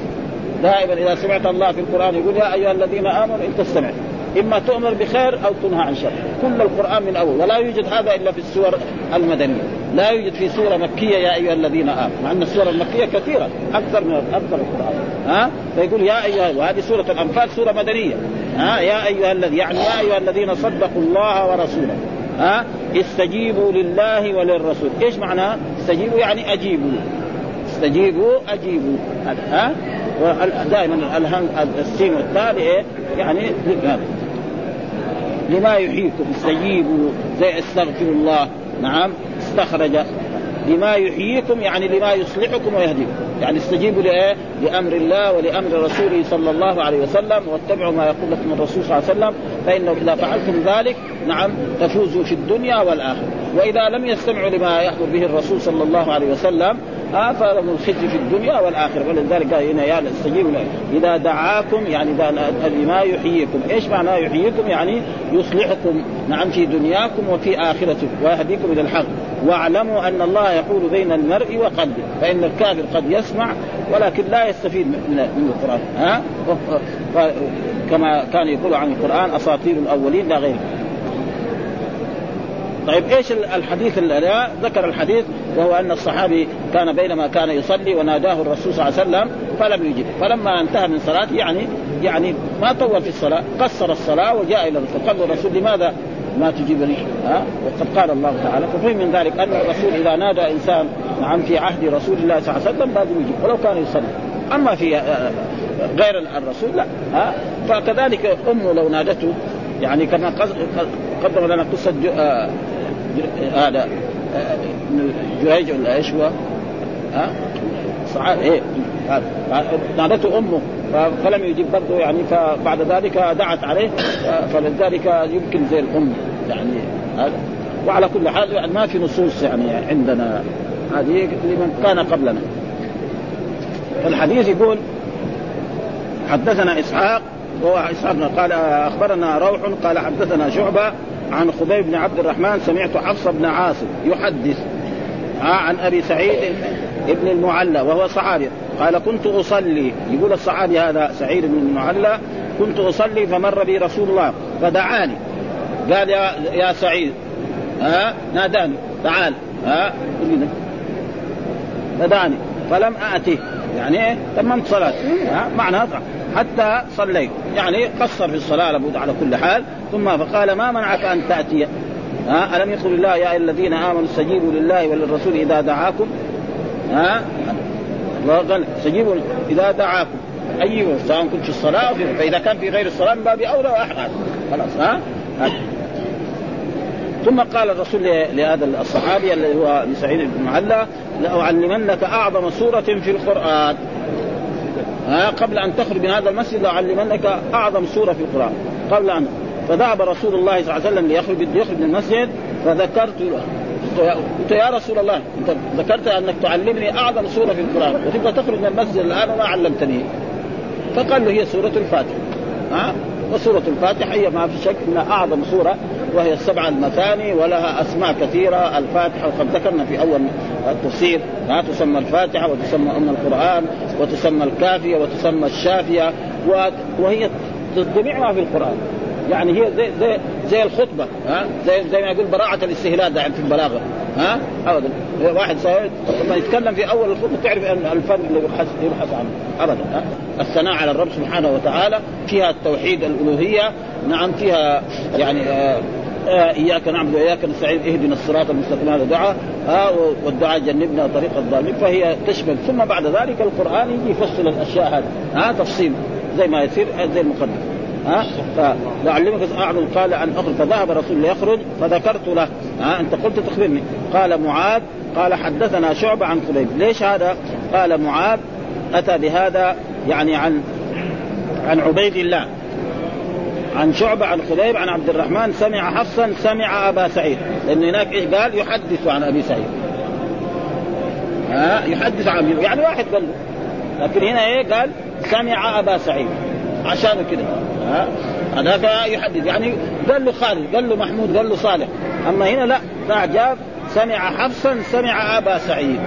دائما إذا سمعت الله في القرآن يقول يا أيها الذين آمنوا إن تستمعوا إما تؤمر بخير أو تنهى عن شر. كل القرآن من أول. ولا يوجد هذا إلا في السور المدنية. لا يوجد في سورة مكية يا أيها الذين آمنوا. مع أن السور المكية كثيرة أكثر من أكثر القرآن. ها؟ فيقول يا ايها وهذه سورة الأنفال سورة مدنية. ها يا أيها الذي يعني يا أيها الذين صدقوا الله ورسوله ها استجيبوا لله وللرسول. إيش معناه استجيبوا يعني أجيبوا. استجيبوا أجيبوا. ها؟ دائما السين والتاء إيه؟ يعني لما يحييكم استجيبوا زي استغفر الله. نعم استخرج لما يحييكم يعني لما يصلحكم ويهديكم يعني استجيبوا لإيه؟ لأمر الله ولأمر رسوله صلى الله عليه وسلم واتبعوا ما يقول لكم الرسول صلى الله عليه وسلم فإنه إذا فعلتم ذلك نعم تفوزوا في الدنيا والآخرة وإذا لم يستمعوا لما يأمر به الرسول صلى الله عليه وسلم آه فلهم الخزي في الدنيا والآخرة. ولذلك قال هنا يا استجيبوا إذا دعاكم يعني لما يحييكم، إيش معناه يحييكم؟ يعني يصلحكم. نعم في دنياكم وفي آخرتكم. ويهديكم إلى الحق، واعلموا أن الله يقول بين المرء وقلبه، فإن الكافر قد يسمع ولكن لا يستفيد من القرآن، ها؟ كما كان يقول عن القرآن أساطير الأولين لا غير. طيب إيش الحديث اللي ذكر الحديث وهو أن الصحابي كان بينما كان يصلي وناداه الرسول صلى الله عليه وسلم فلم يجب. فلما انتهى من صلاته يعني يعني ما طول في الصلاة قصر الصلاة وجاء إلى الرسول. قال الرسول لماذا ما تجيبني؟ ها؟ وقد قال الله تعالى ففهم من ذلك أن الرسول إذا نادى إنسان نعم في عهد رسول الله صلى الله عليه وسلم لازم يجيب ولو كان يصلي. أما في آه، غير الرسول لا ها؟ فكذلك امه لو نادته يعني كما قدم لنا قصة آه، هذا جريج ولا إيش هو؟ ها؟ صعاد إيه نادته أمه فلم يجب برضه يعني فبعد ذلك دعت عليه فلذلك يمكن زي الأم يعني وعلى كل حال يعني ما في نصوص يعني عندنا هذه لمن كان قبلنا فالحديث يقول حدثنا إسحاق وهو إسحاق قال أخبرنا روح قال حدثنا شعبة عن خبيب بن عبد الرحمن سمعت حفص بن عاصم يحدث عن أبي سعيد ابن المعلى وهو صحابي. قال كنت أصلي. يقول الصحابي هذا سعيد بن المعلى. كنت أصلي فمر بي رسول الله فدعاني. قال يا يا سعيد. ها ناداني. تعال. ها ناداني فلم آته يعني إيه؟ تممت صلاتي ها معنى حتى صليت. يعني قصر في الصلاة لابد على كل حال. ثم فقال ما منعك أن تأتي؟ ها؟ ألم يقل الله يا أيها الذين آمنوا استجيبوا لله وللرسول إذا دعاكم؟ ها؟ استجيبوا إذا دعاكم. أي سواء كنت في الصلاة فإذا كان في غير الصلاة من باب أولى وأحد. خلاص ها؟ ثم قال الرسول لهذا الصحابي الذي هو سعيد بن معلى لأعلمنك أعظم سورة في القرآن. ها قبل أن تخرج من هذا المسجد لأعلمنك أعظم سورة في القرآن. قبل ان فذهب رسول الله صلى الله عليه وسلم ليخرج يخرج من المسجد فذكرت له قلت يا رسول الله أنت ذكرت أنك تعلمني أعظم سورة في القرآن وتبغى تخرج من المسجد الآن وما علمتني. فقال له هي سورة الفاتحة. ها؟ وسورة الفاتحة هي ما في شك إنها أعظم سورة وهي السبع المثاني ولها أسماء كثيرة الفاتحة وقد ذكرنا في أول التفسير ها تسمى الفاتحة وتسمى أم القرآن وتسمى الكافية وتسمى الشافية وهي جميع ما في القرآن. يعني هي زي زي زي الخطبة ها؟ زي زي ما يقول براعة الاستهلاك ده في البلاغة ها؟ ابدا. واحد لما يتكلم في أول الخطبة تعرف أن الفن اللي يبحث يبحث عنه. ابدا ها؟ الثناء على الرب سبحانه وتعالى فيها التوحيد الألوهية نعم فيها يعني آه آه إياك نعبد وإياك نستعين اهدنا الصراط المستقيم هذا دعاء آه والدعاء جنبنا طريق الظالمين فهي تشمل. ثم بعد ذلك القرآن يجي يفصل الأشياء هذه ها؟ تفصيل زي ما يصير زي المقدمة. ها؟ فلعلمك اعظم قال ان اخرج فذهب رسول ليخرج فذكرت له. ها؟ أنت قلت تخبرني. قال معاذ قال حدثنا شعبة عن خبيب ليش هذا؟ قال معاذ أتى بهذا يعني عن عن عبيد الله. عن شعبة عن خليب عن عبد الرحمن سمع حفصا سمع أبا سعيد. لأن هناك إيش؟ قال يحدث عن أبي سعيد. ها؟ يحدث عن يعني واحد قال لكن هنا إيه؟ قال سمع أبا سعيد. عشان كده. هذاك يحدد. يعني قال له خالد قال له محمود قال له صالح. أما هنا لا لا جاب سمع حفصا سمع أبا سعيد.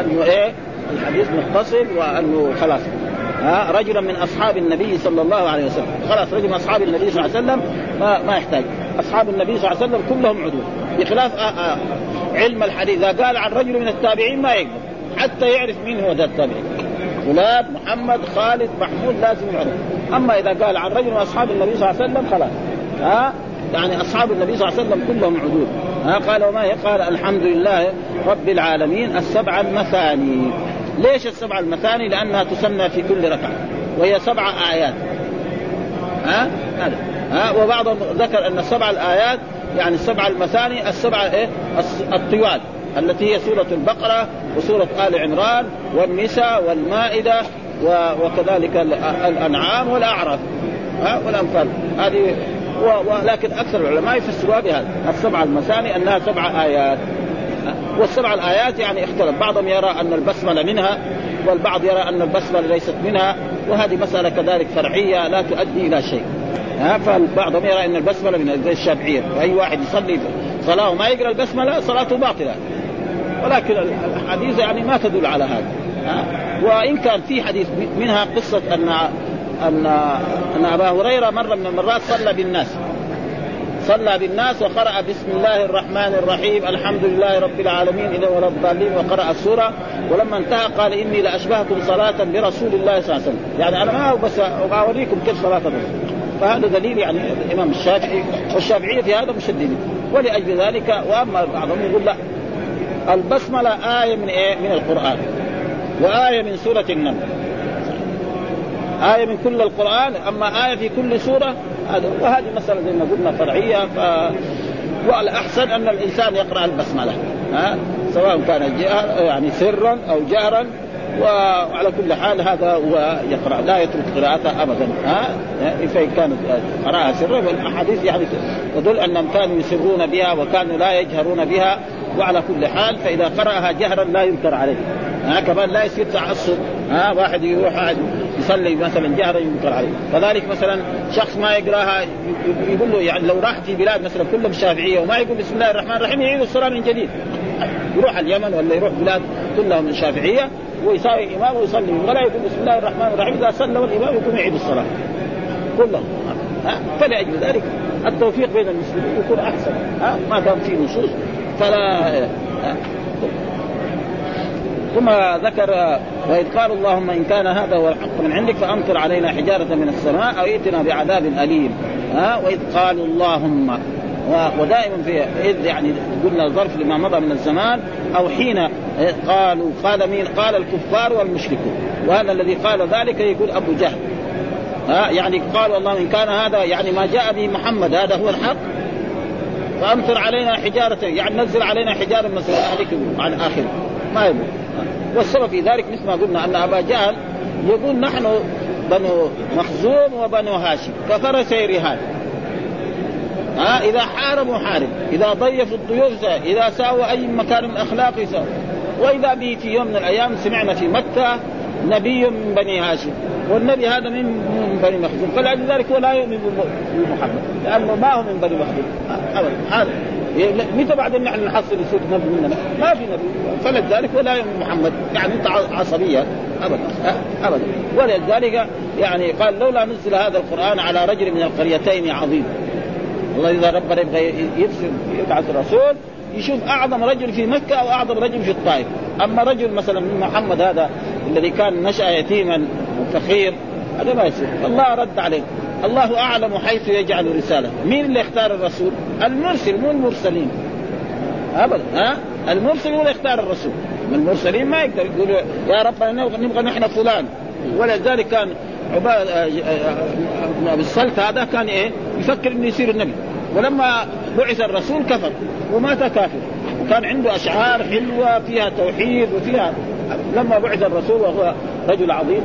أنه إيه؟ الحديث متصل وأنه خلاص. ها؟ رجلا من أصحاب النبي صلى الله عليه وسلم. خلاص رجل من أصحاب النبي صلى الله عليه وسلم ما, ما يحتاج. أصحاب النبي صلى الله عليه وسلم كلهم عدول. بخلاف آآ آآ علم الحديث. إذا قال عن رجل من التابعين ما يقدر حتى يعرف مين هو ذا التابعين. فلان محمد خالد محمود لازم يعرف. أما إذا قال عن رجل من أصحاب النبي صلى الله عليه وسلم خلاص. ها؟ يعني أصحاب النبي صلى الله عليه وسلم كلهم عدول. ها؟ قال وما هي؟ قال الحمد لله رب العالمين السبع المثاني. ليش السبع المثاني؟ لأنها تسمى في كل ركعة. وهي سبع آيات. ها؟ هذا. ها؟ وبعضهم ذكر أن السبع الآيات يعني السبع المثاني السبع إيه؟ الطوال. التي هي سورة البقرة وسورة آل عمران والنساء والمائدة وكذلك الأنعام والأعراف. ها والأنفال. هذه ولكن أكثر العلماء يفسروها بهذا السبع المثاني أنها سبع آيات. والسبع الآيات يعني اختلف. بعضهم يرى أن البسملة منها والبعض يرى أن البسملة ليست منها وهذه مسألة كذلك فرعية لا تؤدي إلى شيء. ها فبعضهم يرى أن البسملة من الشافعية. واي واحد يصلي صلاة وما يقرأ البسملة صلاته باطلة. ولكن الحديث يعني ما تدل على هذا. وإن كان في حديث منها قصة أن أن أن أبا هريرة مره من المرات صلى بالناس. صلى بالناس وقرأ بسم الله الرحمن الرحيم الحمد لله رب العالمين إذا ولا الضالين وقرأ السورة. ولما انتهى قال إني لأشبهكم صلاة برسول الله صلى الله عليه وسلم. يعني أنا ما بس أوريكم كيف صلاة الرسول. فهذا دليل يعني الإمام الشافعي والشافعية في هذا مشددين. ولأجل ذلك وأما بعضهم يقول لا. البسملة آية من إيه؟ من القرآن. وآية من سورة النمل. آية من كل القرآن أما آية في كل سورة وهذه مسألة زي ما قلنا فرعية ف والأحسن أن الإنسان يقرأ البسملة. ها؟ سواء كان يعني سرا أو جهرا وعلى كل حال هذا هو يقرأ لا يترك قراءته أبدا. ها؟ فإن كانت قراءة سرا والأحاديث يعني تدل أنهم كانوا يسرون بها وكانوا لا يجهرون بها. وعلى كل حال فإذا قرأها جهرا لا ينكر عليه. ها؟ كمان لا يصير تعصب. ها؟ واحد يروح يصلي مثلا جهرا ينكر عليه. كذلك مثلا شخص ما يقرأها يقول له يعني لو راح في بلاد مثلا كلهم شافعية وما يقول بسم الله الرحمن الرحيم يعيد الصلاة من جديد. يروح اليمن ولا يروح بلاد كلهم من شافعية. ويساوي إمام ويصلي ولا يقول بسم الله الرحمن الرحيم. إذا صلى والإمام يقوم يعيد الصلاة. كلهم فلأجل ذلك التوفيق بين المسلمين يكون أحسن. ها؟ ما دام في نصوص. فلا ثم ذكر واذ قال اللهم إن كان هذا هو الحق من عندك فأمطر علينا حجارة من السماء أو ائتنا بعذاب أليم. ها؟ وإذ قالوا اللهم ودائما في إذ يعني قلنا الظرف لما مضى من الزمان أو حين قالوا قال مين؟ قال الكفار والمشركون. وهذا الذي قال ذلك يقول أبو جهل. ها يعني قال اللهم إن كان هذا يعني ما جاء به محمد هذا هو الحق؟ فأمطر علينا حجارة يعني نزل علينا حجارة من عليك عن اخره ما يقول. والسبب في ذلك مثل ما قلنا أن أبا جهل يقول نحن بنو مخزوم وبنو هاشم كفرسي رهان ها؟ إذا حاربوا حارب إذا ضيفوا الضيوف إذا ساووا أي مكان من يساووا وإذا به في يوم من الأيام سمعنا في مكة نبي من بني هاشم. والنبي هذا من من بني مخزوم. فلذلك هو لا يؤمن بمحمد. لأنه ما هو من بني مخزوم. ابدا. هذا متى بعدين نحن نحصل يصير نبي مننا؟ ما في نبي. فلذلك ولا يؤمن محمد يعني أنت عصبيه ابدا. ابدا. ولذلك يعني قال لولا نزل هذا القرآن على رجل من القريتين عظيم. والله إذا ربنا يبغى يرسل يبعث رسول يشوف أعظم رجل في مكة أو أعظم رجل في الطائف. أما رجل مثلا من محمد هذا الذي كان نشأ يتيما وفقير هذا ما يصير. الله رد عليه. الله أعلم حيث يجعل رسالة. مين اللي اختار الرسول؟ المرسل مو المرسلين. ابدا ها؟ المرسل هو اللي يختار الرسول. المرسلين ما يقدر يقول يا رب نبغى نحن فلان. ولذلك كان عباد آه، آه، آه، السلط هذا كان إيه؟ يفكر إنه يصير النبي. ولما بعث الرسول كفر ومات كافر. وكان عنده أشعار حلوة فيها توحيد وفيها لما بعث الرسول وهو رجل عظيم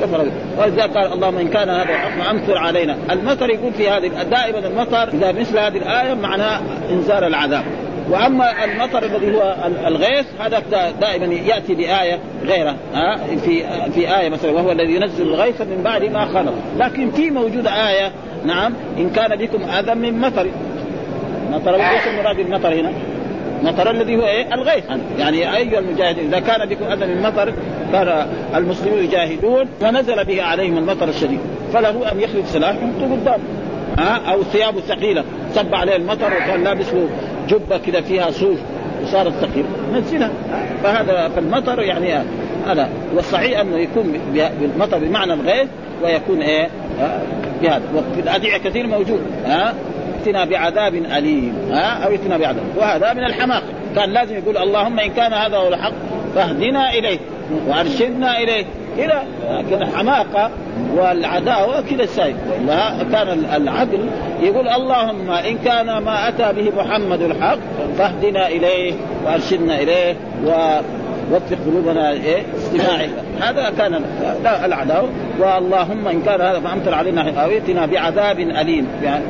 كفر ولذلك قال اللهم إن كان هذا الحق امطر علينا. المطر يقول في هذه دائما المطر إذا مثل هذه الآية معناه انزال العذاب. وأما المطر الذي هو الغيث هذا دائما يأتي بآية غيره ها في في آية مثلا وهو الذي ينزل الغيث من بعد ما خلق. لكن في موجوده آية نعم إن كان بكم آذى من مطر. مطر ليس المراد المطر هنا. مطر الذي هو إيه؟ الغيث. يعني اي المجاهدين إذا كان بكم آذى من مطر كان المسلمون يجاهدون ونزل به عليهم المطر الشديد. فله أن يخرج سلاح يحطه قدام ها أو ثيابه ثقيلة. صب عليه المطر وكان لابس جبة كذا فيها صوف وصارت ثقيله نزلها فهذا فالمطر يعني هذا والصحيح أنه يكون بالمطر بمعنى الغيث ويكون إيه؟ بهذا. وفي الأدعية كثير موجود. ها ائتنا بعذاب أليم. ها أو ائتنا بعذاب. وهذا من الحماقة. كان لازم يقول اللهم إن كان هذا هو الحق فاهدنا إليه وأرشدنا إليه. إلى الحماقه والعداوة كذا السائل والا كان العدل يقول اللهم إن كان ما أتى به محمد الحق فاهدنا إليه وأرشدنا إليه ووفق قلوبنا إيه استماعه. هذا كان العداوة. واللهم إن كان هذا فأمطر علينا أو ائتنا بعذاب أليم. يعني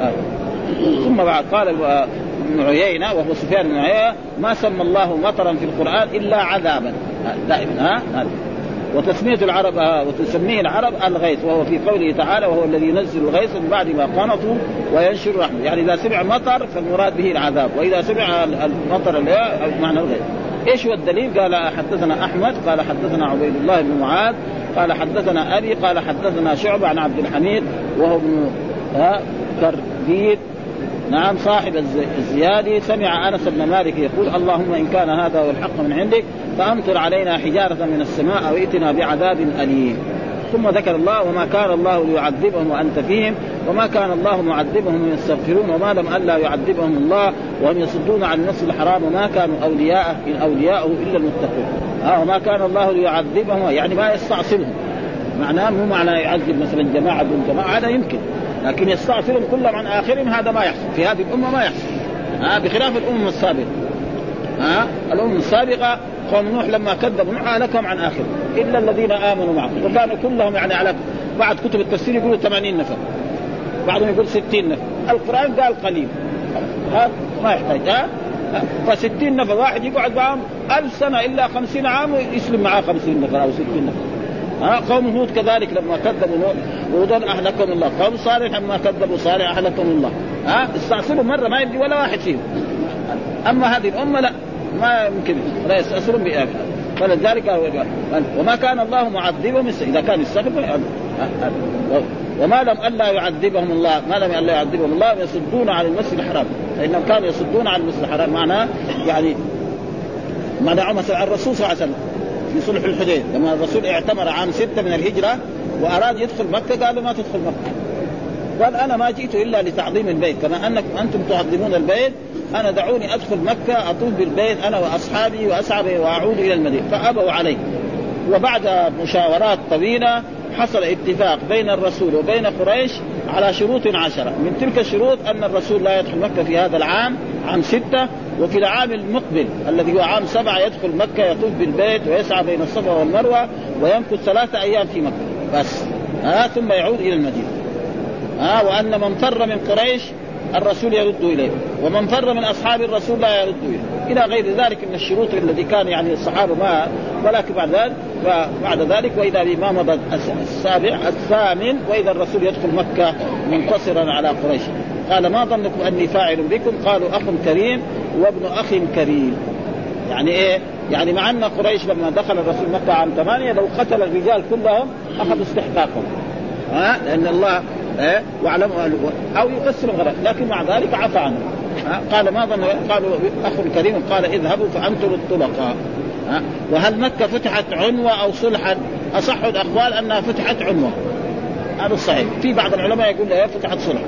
ثم بعد قال ابن عيينة وهو سفيان بن عيينة ما سمى الله مطرا في القرآن إلا عذابا. دائما ها؟ وتسمية العرب وتسميه العرب الغيث وهو في قوله تعالى وهو الذي ينزل الغيث من بعد ما قنطوا وينشر رحمة. يعني إذا سمع مطر فالمراد به العذاب وإذا سمع المطر معنى الغيث. إيش هو الدليل؟ قال حدثنا أحمد قال حدثنا عبيد الله بن معاذ قال حدثنا أبي قال حدثنا شعبة عن عبد الحميد وهو ابن كربيد نعم صاحب الزيادي. سمع أنس بن مالك يقول اللهم إن كان هذا هو الحق من عندك فأمطر علينا حجارة من السماء أو ائتنا بعذاب أليم. ثم ذكر الله وما كان الله ليعذبهم وأنت فيهم وما كان الله معذبهم يستغفرون وما لم ألا يعذبهم الله وهم يصدون عن النصر الحرام. وما كانوا أولياءه إن اولياؤه إلا المتقون. آه وما كان الله ليعذبهم يعني ما يستعصمهم معناه مو معنى يعذب مثلا جماعة دون جماعة هذا يمكن. لكن يستغفرهم كلهم عن آخرهم هذا ما يحصل. في هذه الأمة ما يحصل. ها بخلاف الأمم السابقة. ها الأمم السابقة قوم نوح لما كذبوا نوح اهلكهم عن اخرهم إلا الذين آمنوا معه. وكانوا كلهم يعني على بعد كتب التفسير يقولوا 80 نفر. بعضهم يقول 60 نفر. القرآن قال قليل. ها ما يحتاج. ها؟ ف60 نفر. واحد يقعد معهم ألف سنة إلا خمسين عام ويسلم معاه خمسين نفر أو ستين نفر. ها قوم هود كذلك لما كذبوا هودا أهلكهم الله. قوم صالح لما كذبوا صالح أهلكهم الله. ها؟ استعصروا مرة ما يدي ولا واحد فيهم. أما هذه الأمة لا. ما يمكن. لا يستأثرون بآبها فلذلك وما كان الله معذبهم إذا كان يستغفر وما لم ألا يعذبهم الله. ما لم ألا يعذبهم الله يصدون عن المسجد الحرام. فإنهم كانوا يصدون عن المسجد الحرام. معناه يعني معناه مثلا الرسول صلى الله عليه وسلم في صلح الحديبية. لما الرسول اعتمر عام ستة من الهجرة وأراد يدخل مكة قالوا ما تدخل مكة. قال أنا ما جئت إلا لتعظيم البيت. كما أنكم أنتم تعظمون البيت أنا دعوني أدخل مكة أطوف بالبيت أنا وأصحابي وأسعى وأعود إلى المدينة. فأبوا عليه وبعد مشاورات طويلة حصل اتفاق بين الرسول وبين قريش على شروط عشرة. من تلك الشروط أن الرسول لا يدخل مكة في هذا العام عام ستة. وفي العام المقبل الذي هو عام سبعة يدخل مكة يطوف بالبيت ويسعى بين الصفا والمروة ويمكث ثلاثة أيام في مكة. بس ها ثم يعود إلى المدينة. ها وأن من فر من قريش الرسول يرد إليه ومن فر من أصحاب الرسول لا يرد إليه. إلى غير ذلك من الشروط الذي كان يعني الصحابة ما ولكن بعد ذلك بعد ذلك وإذا ما مضى السابع الثامن وإذا الرسول يدخل مكة منتصرا على قريش. قال ما ظنكم أني فاعل بكم؟ قالوا أخ كريم وابن أخ كريم. يعني إيه؟ يعني مع أن قريش لما دخل الرسول مكة عام ثمانية لو قتل الرجال كلهم أخذوا استحقاقهم. ها؟ لأن الله إيه؟ واعلموا أو يقسم الغرق لكن مع ذلك عفى عنه قال ما ظن قالوا أخ كريم قال اذهبوا فأنتم الطلقاء. وهل مكة فتحت عنوة أو صلحا؟ أصح الأقوال أنها فتحت عنوة. هذا الصحيح. في بعض العلماء يقول لا فتحت صلح.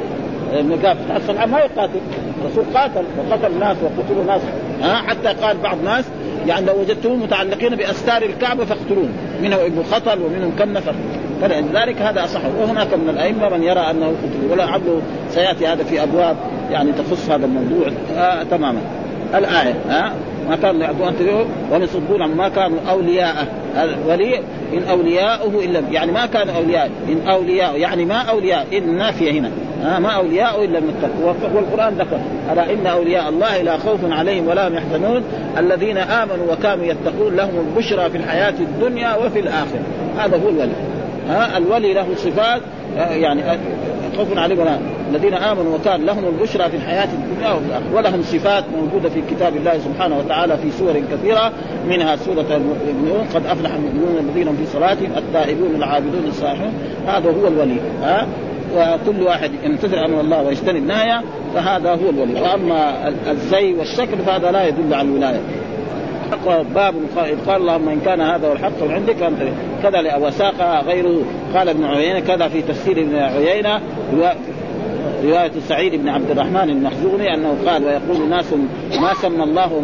فتحت صلح ما يقاتل. الرسول قاتل وقتل ناس وقتلوا ناس ها؟ حتى قال بعض الناس يعني لو وجدتموهم متعلقين بأستار الكعبه فاقتلوهم منهم ابن خطل ومنهم كم نفر. فلذلك هذا أصح. وهناك من الأئمة من يرى أنه قتل. ولا عبده سيأتي هذا في أبواب يعني تخص هذا الموضوع. آه تماما. الآية ها ما كان يعدون وهم يصدون ما كانوا أولياءه. ولي إن أولياؤه الا يعني ما كانوا أولياء. إن أولياء يعني ما أولياء. إن نافية هنا. آه ما أولياء إلا المتقون والقرآن ذكر ألا إن أولياء الله لا خوف عليهم ولا هم يحزنون؟ الذين آمنوا وكانوا يتقون لهم البشرى في الحياة الدنيا وفي الآخرة. هذا هو الولي. ها الولي له صفات يعني خوف عليهم ولا الذين آمنوا وكان لهم البشرى في الحياة الدنيا والاخره ولهم صفات موجودة في كتاب الله سبحانه وتعالى في سور كثيرة منها سورة المؤمنون قد أفلح المؤمنون الذين في صلاتهم التائبون العابدون الصالحون. هذا هو الولي. ها وكل واحد يمتثل أمر الله ويجتنب نهايه فهذا هو الولي. وأما الزي والشكل فهذا لا يدل على الولاية. باب قال اللهم إن كان هذا هو الحق عندك فأنت كذا وساق غيره قال ابن عيينة كذا في تفسير ابن عيينة. رواية سعيد بن عبد الرحمن المخزومي أنه قال ويقول ناس ما سمى الله